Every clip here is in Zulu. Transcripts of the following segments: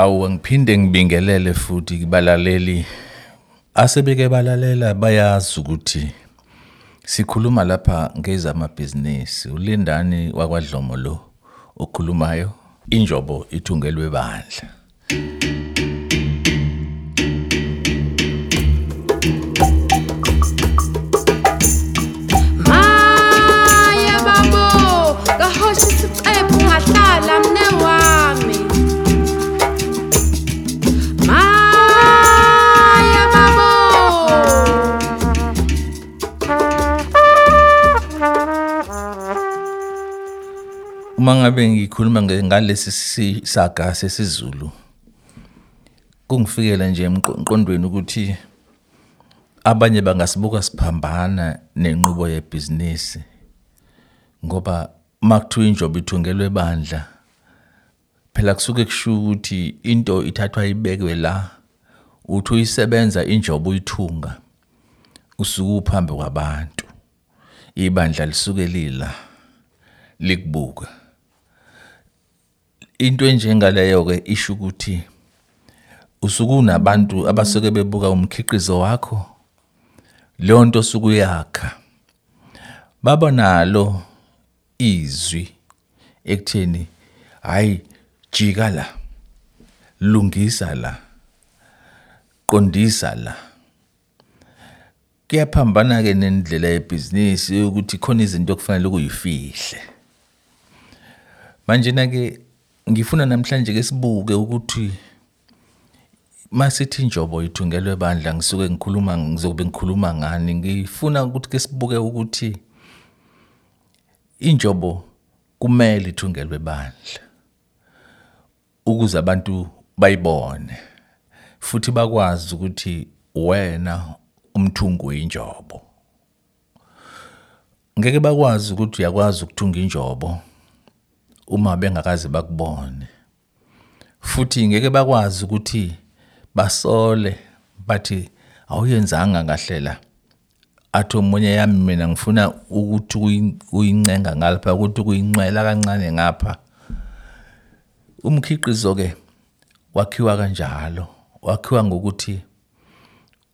Awu ngiphinde ngibingelele futhi kubalaleli. Asebeke balalela bayazi ukuthi sikhuluma lapha ngezamabhizinisi. Ulindani wakwaDlomo lo okhulumayo? Injobo ithungelwe bandla. Maya babo, kahosha isicephu ngahlala. Uma ngabe ngikhuluma ngalesi si- saga sesiZulu kungifikela nje emqo- emqondweni ukuthi abanye bangasibuka siphambana nenqubo yebhizinisi ngoba makuthiwa injobo ithungelwe bandla phela kusuke kusho ukuthi into ithathwa ibekwe la uthi uyisebenza injobo uyithunga usuke uphambi kwabantu. Ibandla lisuke lila likubuka. Into enjengaleyo ke isho ukuthi usuke unabantu abasuke bebuka umkhiqizo wakho leyo nto osuke uyakha. Baba nalo izwi ekutheni hayi jika la lungisa la qondisa la. Kuyaphambana ke nendlela yebhizinisi ukuthi khona izinto okufanele kuyifihle manje ke ngifuna namhlanje ke sibuke ukuthi masithi injobo ithungelwe bandla ngisuke ngikhuluma ngizobe ngikhuluma ngani ngifuna ukuthi ke sibuke ukuthi injobo kumele ithungelwe bandla ukuze abantu bayibone futhi bakwazi ukuthi wena umthungu wenjobo. Ngeke bakwazi ukuthi uyakwazi ukuthunga injobo. Uma bengakaze bakubone. Futhi ngeke bakwazi ukuthi basole bathi awuyenzanga kahle la athi omunye yami mina ngifuna ukuthi uyi- uyincenga ngapha ukuthi kuyincwela kancane ngapha. Umkhiqizo ke wakhiwa kanjalo wakhiwa ngokuthi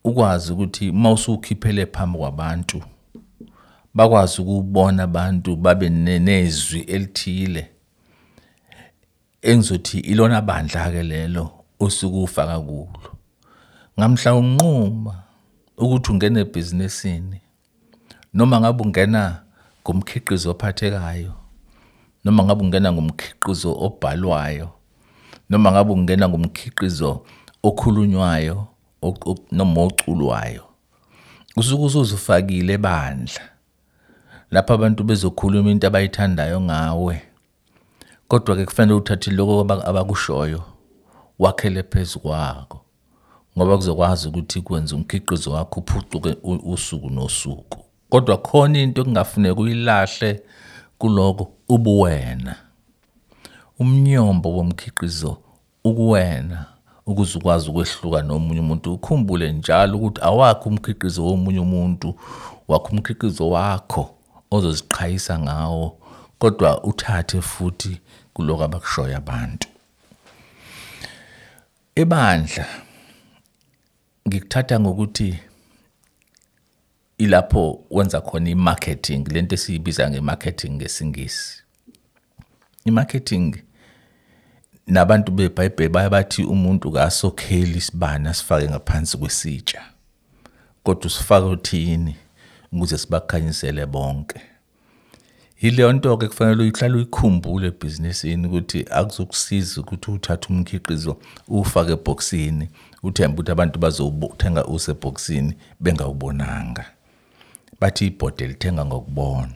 ukwazi ukuthi mawusukhiphele phambi kwabantu bakwazi ukubona abantu babe ne- nezwi elithile. Engizothi ilona bandla ke lelo osuke ufaka kulo. Ngamhla unquma ukuthi ungene ebhizinisini noma ngabe ungena ngomkhiqizo ophathekayo noma ngabe ungena ngomkhiqizo obhalwayo noma ngabe ungena ngomkhiqizo okhulunywayo ok- ok- noma oculwayo usuke usuzifakile ebandla lapho abantu bezokhuluma into abayithandayo ngawe kodwa ke kufanele uthathe lokho aba- abakushoyo wakhele phezu kwako ngoba kuzokwazi ukuthi kwenze umkhiqizo wakho uphucuke usuku nosuku. Kodwa khona into ekungafuneka uyilahle kuloko ubuwena umnyombo womkhiqizo ukuwena ukuze ukwazi ukwehluka nomunye umuntu. Ukhumbule njalo ukuthi awakho umkhiqizo womunye umuntu wakho umkhiqizo wakho ozoziqhayisa ngawo. Kodwa uthathe futhi kuloko abakushoyo abantu. Ebandla ngikuthatha ngokuthi ilapho wenza khona i-marketing lento esiyibiza nge-marketing ngesingisi. I-marketing nabantu bebhayibheli baya bathi umuntu kasokheli isibani asifake ngaphansi kwesitsha kodwa usifake uthini ukuze sibakhanyisele bonke? Yileyo nto ke kufanele uyihlale uyikhumbule ebhizinisini ukuthi akuzokusiza ukuthi uthathe umkhiqizo uwufake ebhokisini uthembe ukuthi abantu bazothenga usebhokisini bengawubonanga. Bathi ibhode lithenga ngokubonwa.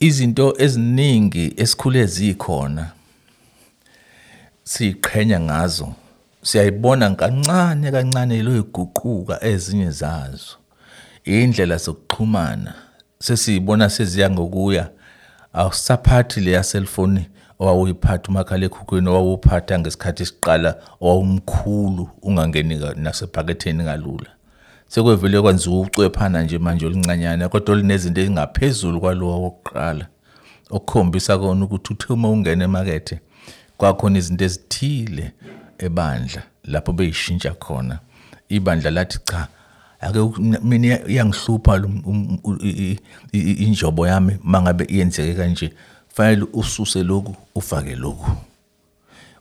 Izinto eziningi esikhule zikhona siqhenya ngazo siyayibona kancane kancane loyiguquka ezinye zazo. Indlela zokuxhumana. Sesiyibona seziya ngokuya awusaphathi leya cellphone owawuyiphatha umakhalekhukhwini owawuphatha ngesikhathi esiqala owawumkhulu ungangeni ka- nasephaketheni kalula. Sekwevele kwenziwa ucwephana nje manje oluncanyana kodwa olunezinto ezingaphezulu kwalowo wokuqala okukhombisa kona ukuthi uthe uma ungena emakethe kwakhona izinto ezithile ebandla lapho beyishintsha khona. Ibandla lathi cha ake mina iya- iyangihlupha um- u- i- i- i- injobo yami mangabe iyenzeke kanje. Fanele ususe lokhu ufake lokhu.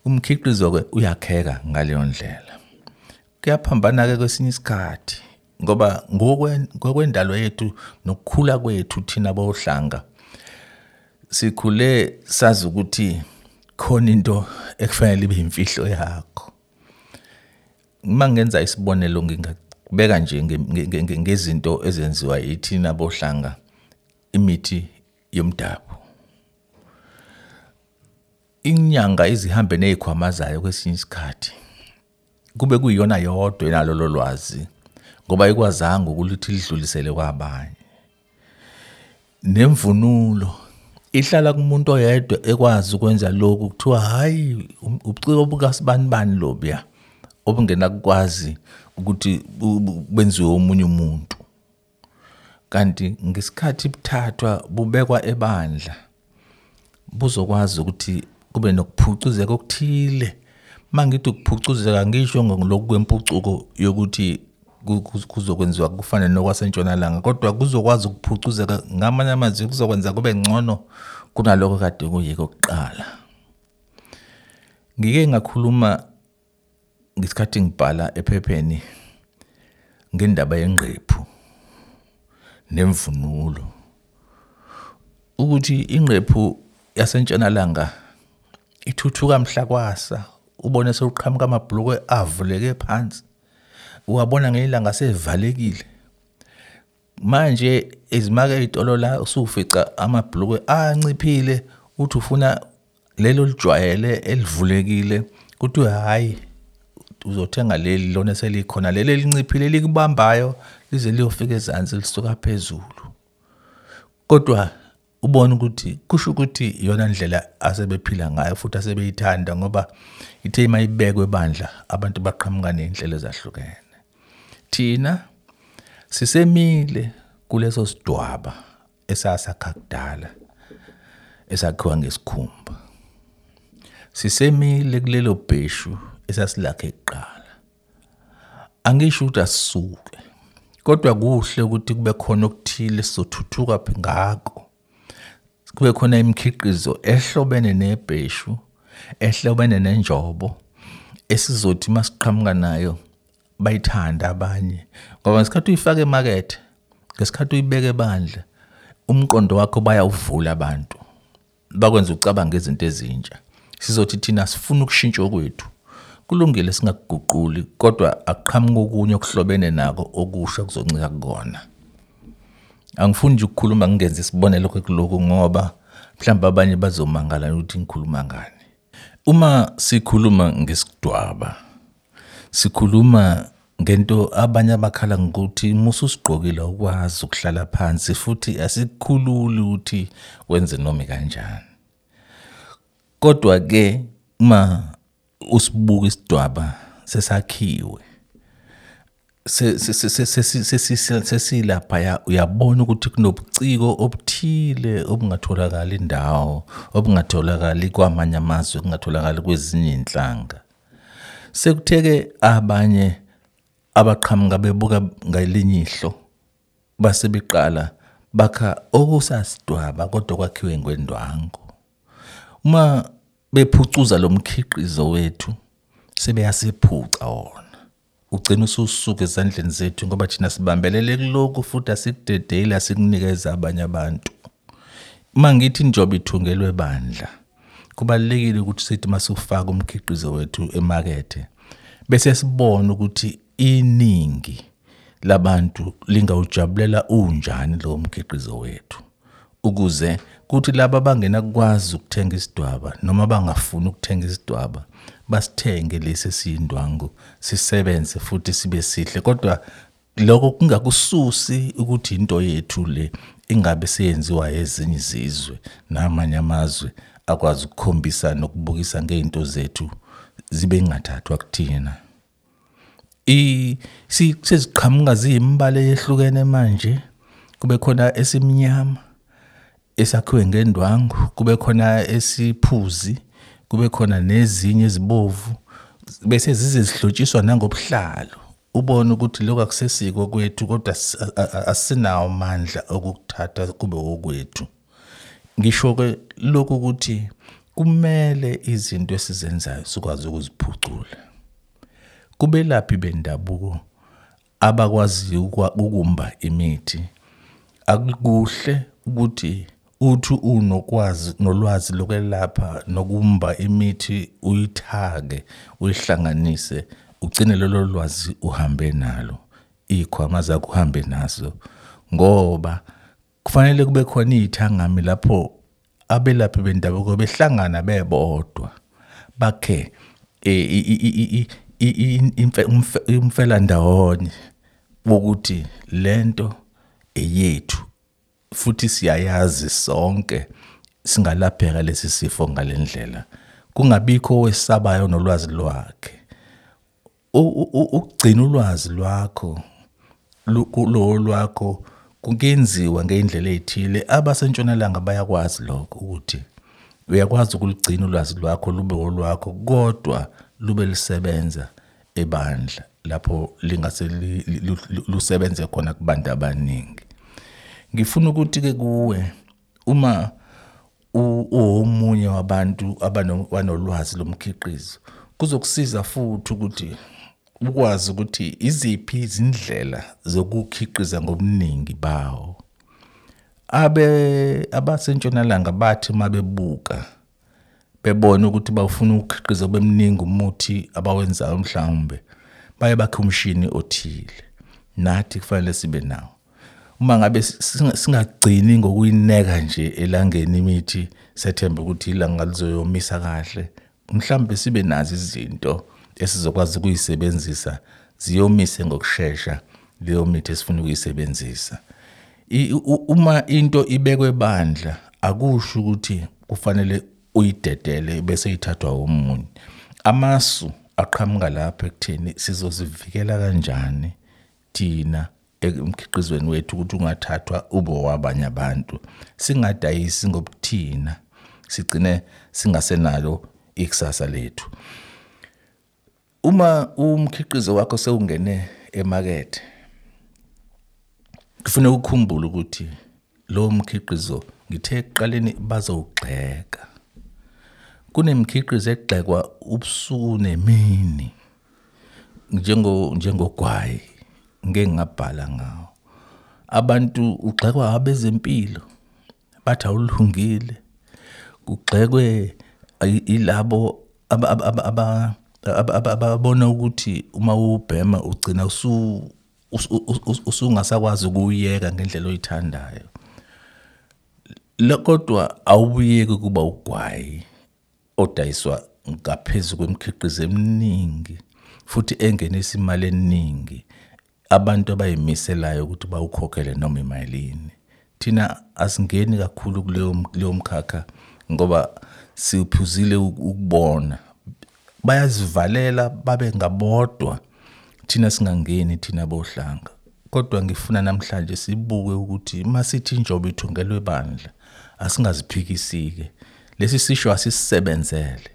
Umkhiqizo ke uyakheka ngaleyo ndlela. Kuyaphambana ke kwesinye isikhathi ngoba ngokwe- ngokwendalo yethu nokukhula kwethu thina bohlanga sikhule sazi ukuthi khona into ekufanele ibe imfihlo yakho. Uma ngenza isibonelo ngingabeka nje nge- nge- nge- nge- ngezinto ezenziwa yithina bohlanga imithi yomdabu. Inyanga izihambe nezikhwama zayo kwesinye isikhathi kube kuyiyona yodwa enalo lo lwazi ngoba ikwazanga ukuthi lidlulisele kwabanye. Nemvunulo ihlala kumuntu oyedwa ekwazi ukwenza lokhu kuthiwa hayi um- ubuciko bukasibanibani lobuya? Obungena kukwazi ukuthi bu- bu- benziwe omunye umuntu. Kanti ngesikhathi buthathwa bubekwa ebandla buzokwazi ukuthi kube nokuphucuzeka okuthile. Mangithi ukuphucuzeka ngisho ngoloku kwempucuko yokuthi ku- ku- kuzokwenziwa kufane nokwasentshonalanga kodwa kuzokwazi ukuphucuzeka ngamanye amazwi kuzokwenza kube ngcono kunalokho kade kuyiko kuqala ngike ngakhuluma ngesikhathi ngibhala ephepheni ngendaba yenqephu nemvunulo. Ukuthi inqephu yasentshonalanga ithuthuka mhla kwasa ubone sewuqhamuka amabhlukwe avuleke phansi uwabona ngelanga sevalekile. Manje izimake ezitolo la usufica amabhlukwe anciphile uthi ufuna lelo lijwayele elivulekile kuthiwe hayi uzothenga leli lona selikhona leli elinciphile likubambayo lize liyofika ezansi lisuka phezulu. Kodwa ubone ukuthi kusho ukuthi iyona ndlela asebephila ngayo futhi asebeyithanda ngoba ithe ima ibekwe ebandla abantu baqhamuka ney'nhlelo ezahlukene. Thina sisemile kuleso sidwaba esasakha kudala esakhiwa ngesikhumba. Sisemile kulelo bheshu esasilakhe kuqala angisho ukuthi asisuke kodwa kuhle ukuthi kube khona okuthile sizothuthuka phi ngako. Kube khona imikhiqizo ehlobene nebheshu ehlobene nenjobo esizothi masiqhamuka nayo bayithanda abanye. Ngoba ngesikhathi uyifaka emakethe ngesikhathi uyibeka ebandla umqondo wakho bayawuvula abantu bakwenza ucabanga izinto ezintsha. Sizothi thina sifuna ukushintsha kwethu kulungile singakuguquli kodwa aqhamuka okunye okuhlobene nako okusha kuzoncika kukona. Angifuni nje ukukhuluma ngingenza isibonelo kulokhu ngoba mhlawumbe abanye bazomangala ukuthi ngikhuluma ngani. Uma sikhuluma ngesidwaba sikhuluma ngento abanye abakhala ngokuthi mususigqokile ukwazi ukuhlala phansi futhi asikukhululi ukuthi wenze noma kanjani kodwa ke uma usibuka isidwaba sesakhiwe. Se- se- se- se- se- se- se- sesilaphaya uyabona ukuthi kunobuciko obuthile obungatholakali indawo obungatholakali kwamanye amazwe kungatholakali kwezinye iy'nhlanga. Sekutheke abanye abaqhamuka bebuka ngalinye ihlo base beqala bakha okusasidwaba kodwa kwakhiwe ngendwangu uma bephucuza lo mkhiqizo wethu sebeyasiphuca wona. Ugcina ususuka ezandleni zethu ngoba thina sibambelele kulokhu futhi asikudedeli asikunikeza abanye abantu. Uma ngithi injobe ithungelwe bandla kubalulekile ukuthi sithi masufaka umkhiqizo wethu emakethe bese sibona ukuthi iningi labantu lingawujabulela unjani lo mkhiqizo wethu. Ukuze kuthi laba bangena kukwazi ukuthenga isidwaba noma bangafuni ukuthenga isidwaba basithenge lesi siyindwangu sisebenze futhi sibe sihle. Kodwa lokho kungakususi ukuthi into yethu le ingabe seyenziwa ezinye izizwe namanye amazwe akwazi ukukhombisa nokubukisa ngeinto zethu zibe ngathathwa kuthina. I si seziqhamuka ziyimbala eyehlukene manje kube khona esimnyama esakhiwe ngendwangu kube khona esiphuzi kube khona nezinye ezibovu bese zize zihlotshiswa nangobuhlalo. Ubone ukuthi lokhu akusesiko kwethu kodwa asinawo amandla okukuthatha kube okwethu. Ngisho ke lokhu ukuthi kumele izinto esizenzayo sikwazi ukuziphucula. Kubelaphi bendabuko abakwaziyo ukumba imithi? Akukuhle ukuthi uthi unokwazi nolwazi lokwelapha nokumba imithi uyithake uyihlanganise ugcine lolo lwazi uhambe nalo ikhwama zakho uhambe nazo. Ngoba kufanele kube khona iy'thangami lapho abelaphi bendabuko behlangana bebodwa bakhe umfe- umfelandawonye wokuthi lento eyethu. Futhi siyayazi sonke singalapheka lesi sifo ngalendlela. Kungabikho owesabayo nolwazi lwakhe. Ukugcina ulwazi lwakho lu- kulo lwakho kungenziwa ngeindlela ezithile abasentshonalanga bayakwazi lokho ukuthi uyakwazi ukulugcina ulwazi lwakho lube olwakho kodwa lube lisebenza ebandla lapho lingase li- li- lu- lu- lusebenze khona kubantu abaningi. Ngifuna ukuthi ke kuwe uma u- uwomunye wabantu abano- abanolwazi lomkhiqizo kuzokusiza futhi ukuthi ukwazi ukuthi iziphi izindlela zokukhiqiza ngobuningi bawo. Abe abasentshonalanga bathi mabebuka bebona ukuthi bafuna ukukhiqiza bemningi umuthi abawenzayo mhlawumbe baye bakhe umshini othile. Nathi kufanele sibe nawo. Uma ngabe singa- singagcini ngokuyineka nje elangeni imithi sethemba ukuthi ilanga lizoyomisa kahle mhlawumbe sibe nazo izinto esizokwazi ukuyisebenzisa ziyomise ngokushesha leyo mithi esifuna ukuyisebenzisa. Uma into ibekwe bandla akusho ukuthi kufanele uyidedele bese ithathwa umunye amasu aqhamuka lapha ekutheni sizozivikela kanjani thina? Emkhiqizweni wethu ukuthi ungathathwa ube wabanye abantu. Singadayisi ngobuthina sigcine singasenalo ikusasa lethu. Uma umkhiqizo wakho sewungene emakethe kufanele ukukhumbule ukuthi lo mkhiqizo ngithe ekuqaleni bazowugxeka. Kunemikhiqizo egxekwa ubusuku nemini njengo njengogwayi. Ngeke ngabhala ngawo. Abantu ugxekwa abezempilo bathi awulungile. Kugxekwe i- ilabo aba- aba- aba- aba- aba- aba- ababona ukuthi uma ubhema ugcina usu usu- usu- usungasakwazi ukuyeka ngendlela oyithandayo. Le- kodwa awubuyeki kuba ugwayi odayiswa ngaphezu kwemikhiqizo eminingi futhi engenisa imali eningi. Abantu abayimiselayo ukuthi bawukhokhele noma imalini thina asingeni kakhulu kuleyo kuleyo mkhakha ngoba siphuzile uk- ukubona. Bayazivalela babe ngabodwa. Thina singangeni thina bohlanga. Kodwa ngifuna namhlanje sibuke ukuthi masithi injobo ithungelwe bandla asingaziphikisike. Lesi sisho asisebenzele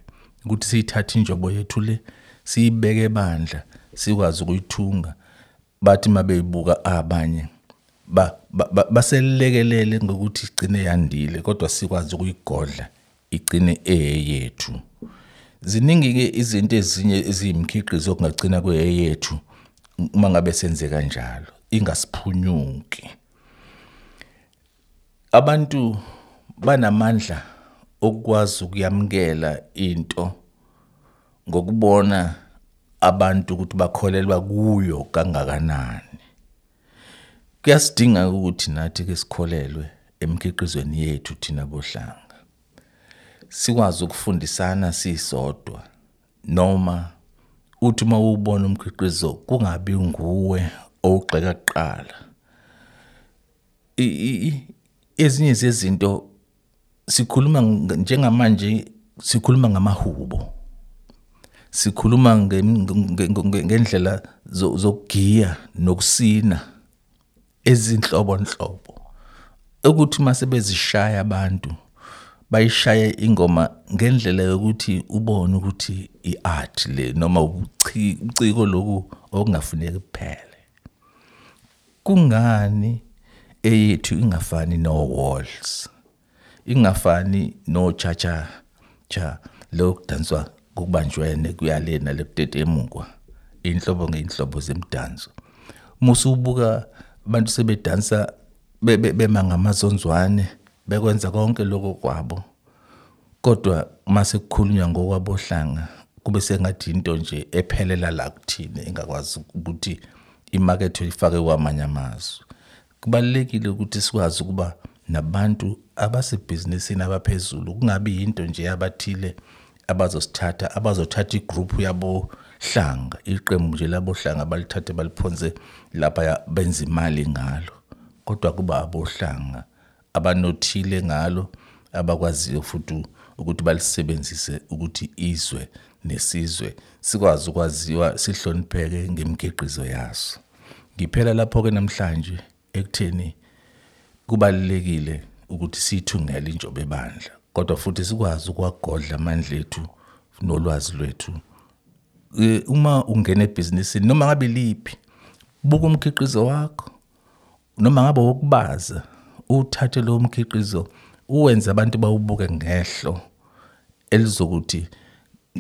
ukuthi siyithathe injobo yethu le siyibeke bandla sikwazi ukuyithunga. Bathi mabeyibuka abanye ba ba- ba- baselekelele ngokuthi igcine yandile kodwa sikwazi ukuyigodla igcine eyethu ziningi ke izinto ezinye eziyimkhiqizo okungagcina kweyethu uma ngabe senze kanjalo ingasiphunyuki. Abantu banamandla okwazi ukuyamkela into ngokubona abantu ukuthi bakholelwa kuyo kangakanani. Kuyasidinga ukuthi nathi ke sikholelwe emkhiqizweni yethu thina bohlanga. Sikwazi ukufundisana sisodwa noma uthi uma ubona umkhiqizo kungabi nguwe owugxeka kuqala. Ezinye zezinto sikhuluma ng- njengamanje sikhuluma ngamahubo. Sikhuluma ngendlela zo- zokugiya nokusina ezinhlobonhlobo. Ukuthi mase bezishaya abantu bayishaye ingoma ngendlela yokuthi ubone ukuthi i-art le noma ubuciko loku okungafuneki kuphele kungani eyethu ingafani no-walls ingafani no-cha-cha cha lo kudanswa kubanjwene kuyalena lekutetemukwa inhlobo ngeinhlobo zemdanso musubuka abantu sebedansa be- be- bema ngamazonzwane bekwenza konke lokho kwabo. Kodwa mase kukhulunywa ngokwabohlanga kube sengathi into nje ephelela la kuthina engakwazi ukuthi imakethe ifake kwamanye amazwe. Kubalulekile ukuthi sikwazi ukuba nabantu abasebhizinisini abaphezulu kungabi yinto nje abathile abazosithatha abazothatha igroup yabohlanga iqembu nje labohlanga balithathe baliphonse lapha benza imali ngalo. Kodwa kuba abohlanga abanothile ngalo abakwaziyo futhi ukuthi balisebenzise ukuthi izwe nesizwe sikwazi ukwaziwa sihlonipheke ngemikhiqizo yaso. Ngiphela lapho-ke namhlanje ekutheni kubalulekile ukuthi siyithungele injobo ebandla kodwa futhi sikwazi ukwagodla amandla ethu nolwazi lwethu. Uma ungena ebhizinisini noma ngabe liphi buka umkhiqizo wakho. Noma ngabe wokubaza uthathe lowo mkhiqizo uwenze abantu bawubuke ngehlo elizokuthi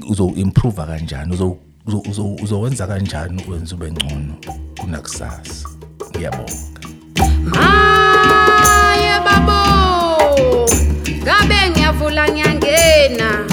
uzo-improve kanjani uzo- uzo- uzo- uzowenza kanjani wenza ube ngcono kunakusasa. Ngiyabonga. ngula ngiyangena